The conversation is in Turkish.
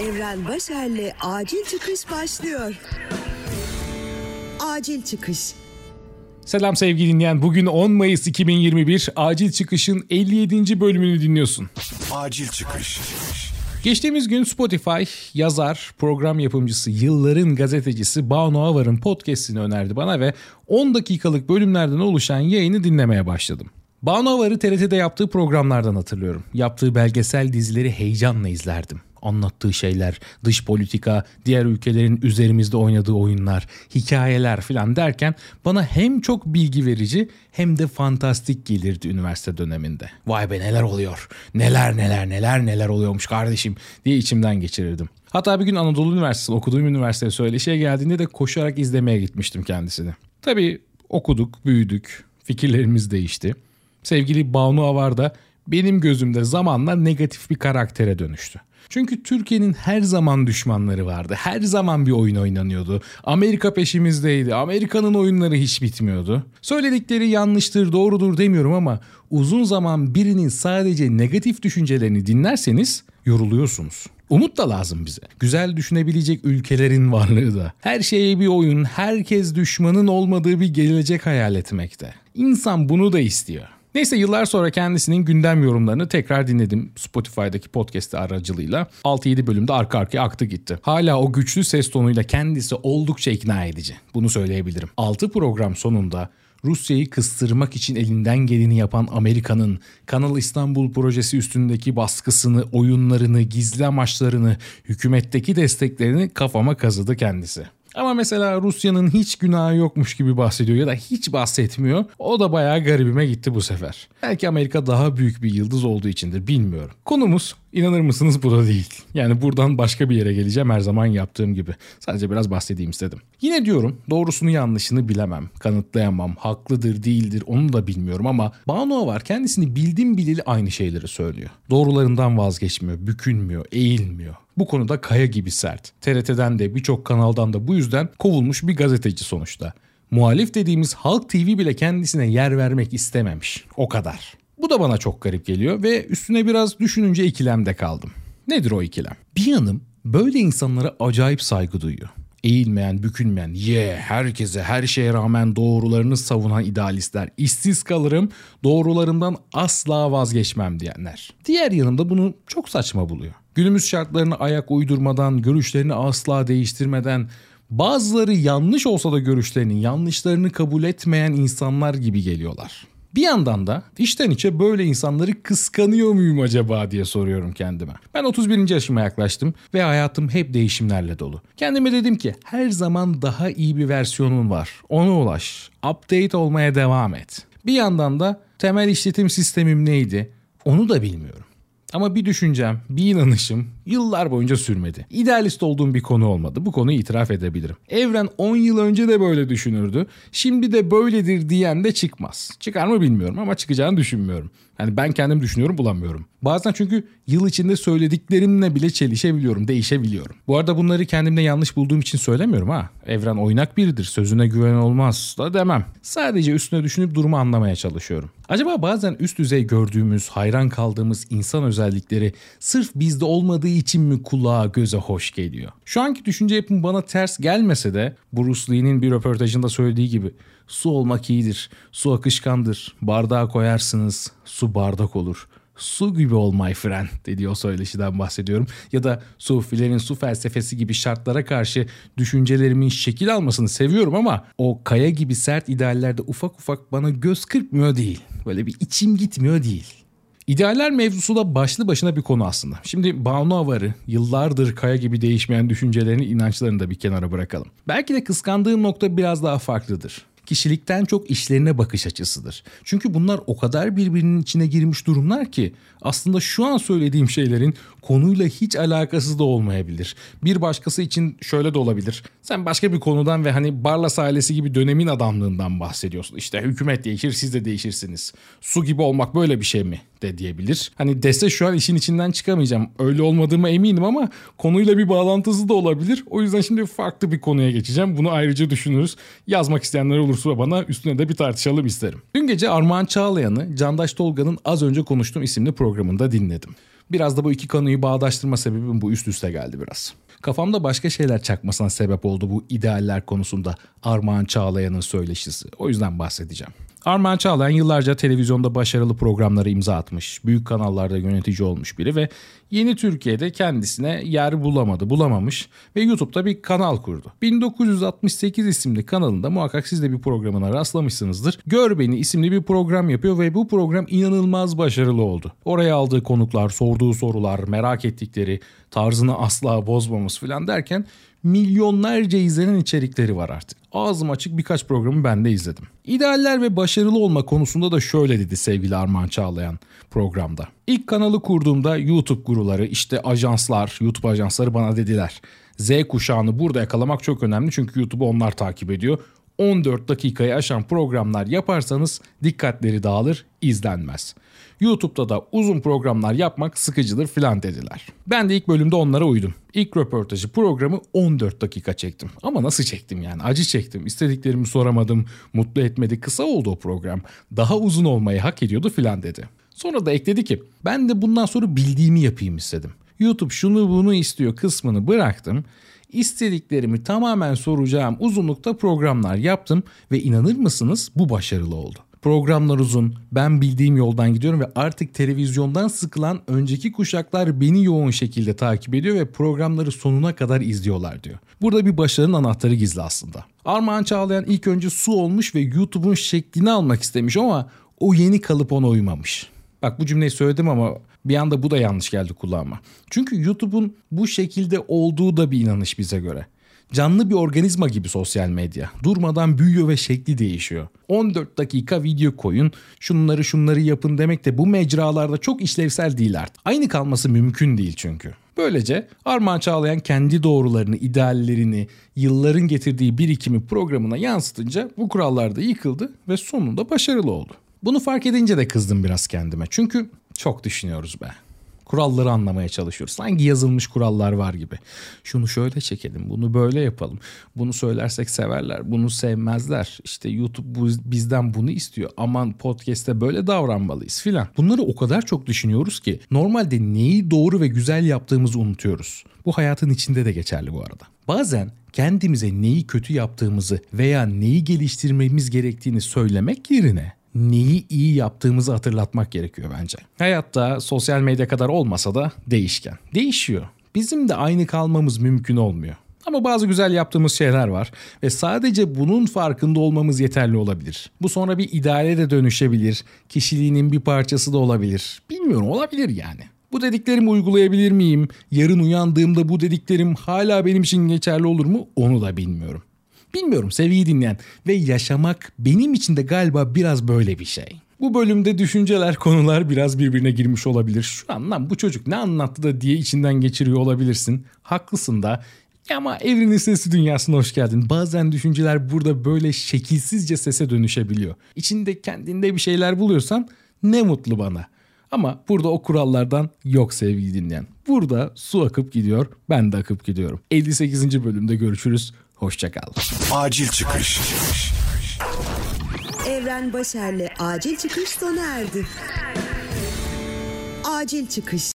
Evren Başer'le Acil Çıkış başlıyor. Acil Çıkış. Selam sevgili dinleyen. Bugün 10 Mayıs 2021 Acil Çıkış'ın 57. bölümünü dinliyorsun. Acil çıkış. Geçtiğimiz gün Spotify yazar, program yapımcısı, yılların gazetecisi Banu Avar'ın podcastini önerdi bana ve 10 dakikalık bölümlerden oluşan yayını dinlemeye başladım. Banu Avar'ı TRT'de yaptığı programlardan hatırlıyorum. Yaptığı belgesel dizileri heyecanla izlerdim. Anlattığı şeyler, dış politika, diğer ülkelerin üzerimizde oynadığı oyunlar, hikayeler falan derken bana hem çok bilgi verici hem de fantastik gelirdi üniversite döneminde. Vay be neler oluyor, neler neler neler neler oluyormuş kardeşim diye içimden geçirirdim. Hatta bir gün Anadolu Üniversitesi okuduğum üniversiteye söyleşiye geldiğinde de koşarak izlemeye gitmiştim kendisini. Tabii okuduk, büyüdük, fikirlerimiz değişti. Sevgili Banu Avar da benim gözümde zamanla negatif bir karaktere dönüştü. Çünkü Türkiye'nin her zaman düşmanları vardı. Her zaman bir oyun oynanıyordu. Amerika peşimizdeydi. Amerika'nın oyunları hiç bitmiyordu. Söyledikleri yanlıştır, doğrudur demiyorum ama uzun zaman birinin sadece negatif düşüncelerini dinlerseniz yoruluyorsunuz. Umut da lazım bize. Güzel düşünebilecek ülkelerin varlığı da. Her şeye bir oyun, herkes düşmanın olmadığı bir gelecek hayal etmekte. İnsan bunu da istiyor. Neyse yıllar sonra kendisinin gündem yorumlarını tekrar dinledim Spotify'daki podcast aracılığıyla. 6-7 bölümde arka arkaya aktı gitti. Hala o güçlü ses tonuyla kendisi oldukça ikna edici. Bunu söyleyebilirim. 6 program sonunda Rusya'yı kıstırmak için elinden geleni yapan Amerika'nın Kanal İstanbul projesi üstündeki baskısını, oyunlarını, gizli amaçlarını, hükümetteki desteklerini kafama kazıdı kendisi. Ama mesela Rusya'nın hiç günahı yokmuş gibi bahsediyor ya da hiç bahsetmiyor. O da bayağı garibime gitti bu sefer. Belki Amerika daha büyük bir yıldız olduğu içindir bilmiyorum. Konumuz inanır mısınız bu da değil. Yani buradan başka bir yere geleceğim her zaman yaptığım gibi. Sadece biraz bahsedeyim istedim. Yine diyorum doğrusunu yanlışını bilemem, kanıtlayamam, haklıdır değildir onu da bilmiyorum ama Banu var kendisini bildim bileli aynı şeyleri söylüyor. Doğrularından vazgeçmiyor, bükünmüyor, eğilmiyor. Bu konuda kaya gibi sert. TRT'den de birçok kanaldan da bu yüzden kovulmuş bir gazeteci sonuçta. Muhalif dediğimiz Halk TV bile kendisine yer vermek istememiş. O kadar. Bu da bana çok garip geliyor ve üstüne biraz düşününce ikilemde kaldım. Nedir o ikilem? Bir yanım böyle insanlara acayip saygı duyuyor. Eğilmeyen, bükülmeyen, ye yeah, herkese her şeye rağmen doğrularını savunan idealistler. İşsiz kalırım, doğrularımdan asla vazgeçmem diyenler. Diğer yanımda bunu çok saçma buluyor. Günümüz şartlarına ayak uydurmadan, görüşlerini asla değiştirmeden, bazıları yanlış olsa da görüşlerinin yanlışlarını kabul etmeyen insanlar gibi geliyorlar. Bir yandan da içten içe böyle insanları kıskanıyor muyum acaba diye soruyorum kendime. Ben 31. yaşıma yaklaştım ve hayatım hep değişimlerle dolu. Kendime dedim ki her zaman daha iyi bir versiyonun var. Ona ulaş. Update olmaya devam et. Bir yandan da temel işletim sistemim neydi? Onu da bilmiyorum. Ama bir düşüncem, bir inanışım yıllar boyunca sürmedi. İdealist olduğum bir konu olmadı. Bu konuyu itiraf edebilirim. Evren 10 yıl önce de böyle düşünürdü. Şimdi de böyledir diyen de çıkmaz. Çıkar mı bilmiyorum ama çıkacağını düşünmüyorum. Yani ben kendim düşünüyorum bulamıyorum. Bazen çünkü yıl içinde söylediklerimle bile çelişebiliyorum, değişebiliyorum. Bu arada bunları kendimde yanlış bulduğum için söylemiyorum ha. Evren oynak biridir, sözüne güven olmaz da demem. Sadece üstüne düşünüp durumu anlamaya çalışıyorum. Acaba bazen üst düzey gördüğümüz, hayran kaldığımız insan özellikleri sırf bizde olmadığı için mi kulağa göze hoş geliyor? Şu anki düşünce yapım bana ters gelmese de Bruce Lee'nin bir röportajında söylediği gibi su olmak iyidir, su akışkandır, bardağa koyarsınız, su bardak olur su gibi ol my friend dediği o söyleşiden bahsediyorum. Ya da sufilerin su felsefesi gibi şartlara karşı düşüncelerimin şekil almasını seviyorum ama o kaya gibi sert ideallerde ufak ufak bana göz kırpmıyor değil. Böyle bir içim gitmiyor değil. İdealler mevzusu da başlı başına bir konu aslında. Şimdi Banu Avar'ı yıllardır kaya gibi değişmeyen düşüncelerini, inançlarını da bir kenara bırakalım. Belki de kıskandığım nokta biraz daha farklıdır kişilikten çok işlerine bakış açısıdır. Çünkü bunlar o kadar birbirinin içine girmiş durumlar ki aslında şu an söylediğim şeylerin konuyla hiç alakası da olmayabilir. Bir başkası için şöyle de olabilir. Sen başka bir konudan ve hani Barlas ailesi gibi dönemin adamlığından bahsediyorsun. İşte hükümet değişir siz de değişirsiniz. Su gibi olmak böyle bir şey mi? de diyebilir. Hani dese şu an işin içinden çıkamayacağım. Öyle olmadığıma eminim ama konuyla bir bağlantısı da olabilir. O yüzden şimdi farklı bir konuya geçeceğim. Bunu ayrıca düşünürüz. Yazmak isteyenler olursa bana üstüne de bir tartışalım isterim. Dün gece Armağan Çağlayan'ı Candaş Tolga'nın az önce konuştuğum isimli programında dinledim. Biraz da bu iki konuyu bağdaştırma sebebim bu üst üste geldi biraz. Kafamda başka şeyler çakmasına sebep oldu bu idealler konusunda Armağan Çağlayan'ın söyleşisi. O yüzden bahsedeceğim. Armağan Çağlayan yıllarca televizyonda başarılı programları imza atmış. Büyük kanallarda yönetici olmuş biri ve yeni Türkiye'de kendisine yer bulamadı, bulamamış ve YouTube'da bir kanal kurdu. 1968 isimli kanalında muhakkak siz de bir programına rastlamışsınızdır. Gör Beni isimli bir program yapıyor ve bu program inanılmaz başarılı oldu. Oraya aldığı konuklar, sorduğu sorular, merak ettikleri, tarzını asla bozmamız falan derken milyonlarca izlenen içerikleri var artık. Ağzım açık birkaç programı ben de izledim. İdealler ve başarılı olma konusunda da şöyle dedi sevgili Armağan Çağlayan programda. İlk kanalı kurduğumda YouTube guruları işte ajanslar, YouTube ajansları bana dediler. Z kuşağını burada yakalamak çok önemli çünkü YouTube'u onlar takip ediyor. 14 dakikayı aşan programlar yaparsanız dikkatleri dağılır, izlenmez. YouTube'da da uzun programlar yapmak sıkıcıdır filan dediler. Ben de ilk bölümde onlara uydum. İlk röportajı programı 14 dakika çektim. Ama nasıl çektim yani? Acı çektim. İstediklerimi soramadım. Mutlu etmedi. Kısa oldu o program. Daha uzun olmayı hak ediyordu filan dedi. Sonra da ekledi ki ben de bundan sonra bildiğimi yapayım istedim. YouTube şunu bunu istiyor kısmını bıraktım. İstediklerimi tamamen soracağım uzunlukta programlar yaptım ve inanır mısınız bu başarılı oldu. Programlar uzun, ben bildiğim yoldan gidiyorum ve artık televizyondan sıkılan önceki kuşaklar beni yoğun şekilde takip ediyor ve programları sonuna kadar izliyorlar diyor. Burada bir başarının anahtarı gizli aslında. Armağan Çağlayan ilk önce su olmuş ve YouTube'un şeklini almak istemiş ama o yeni kalıp ona uymamış. Bak bu cümleyi söyledim ama bir anda bu da yanlış geldi kulağıma. Çünkü YouTube'un bu şekilde olduğu da bir inanış bize göre. Canlı bir organizma gibi sosyal medya. Durmadan büyüyor ve şekli değişiyor. 14 dakika video koyun, şunları şunları yapın demek de bu mecralarda çok işlevsel değil artık. Aynı kalması mümkün değil çünkü. Böylece Armağan Çağlayan kendi doğrularını, ideallerini, yılların getirdiği birikimi programına yansıtınca bu kurallar da yıkıldı ve sonunda başarılı oldu. Bunu fark edince de kızdım biraz kendime. Çünkü çok düşünüyoruz be. Kuralları anlamaya çalışıyoruz. Sanki yazılmış kurallar var gibi. Şunu şöyle çekelim, bunu böyle yapalım. Bunu söylersek severler, bunu sevmezler. İşte YouTube bu, bizden bunu istiyor. Aman podcast'te böyle davranmalıyız filan. Bunları o kadar çok düşünüyoruz ki normalde neyi doğru ve güzel yaptığımızı unutuyoruz. Bu hayatın içinde de geçerli bu arada. Bazen kendimize neyi kötü yaptığımızı veya neyi geliştirmemiz gerektiğini söylemek yerine neyi iyi yaptığımızı hatırlatmak gerekiyor bence. Hayatta sosyal medya kadar olmasa da değişken. Değişiyor. Bizim de aynı kalmamız mümkün olmuyor. Ama bazı güzel yaptığımız şeyler var ve sadece bunun farkında olmamız yeterli olabilir. Bu sonra bir ideale de dönüşebilir, kişiliğinin bir parçası da olabilir. Bilmiyorum olabilir yani. Bu dediklerimi uygulayabilir miyim? Yarın uyandığımda bu dediklerim hala benim için geçerli olur mu? Onu da bilmiyorum. Bilmiyorum sevgili dinleyen ve yaşamak benim için de galiba biraz böyle bir şey. Bu bölümde düşünceler, konular biraz birbirine girmiş olabilir. Şu an lan bu çocuk ne anlattı da diye içinden geçiriyor olabilirsin. Haklısın da ama evrenin sesi dünyasına hoş geldin. Bazen düşünceler burada böyle şekilsizce sese dönüşebiliyor. İçinde kendinde bir şeyler buluyorsan ne mutlu bana. Ama burada o kurallardan yok sevgili dinleyen. Burada su akıp gidiyor, ben de akıp gidiyorum. 58. bölümde görüşürüz. Hoşçakal. Acil çıkış. Evren Başer'le acil çıkış sona erdi. Acil çıkış.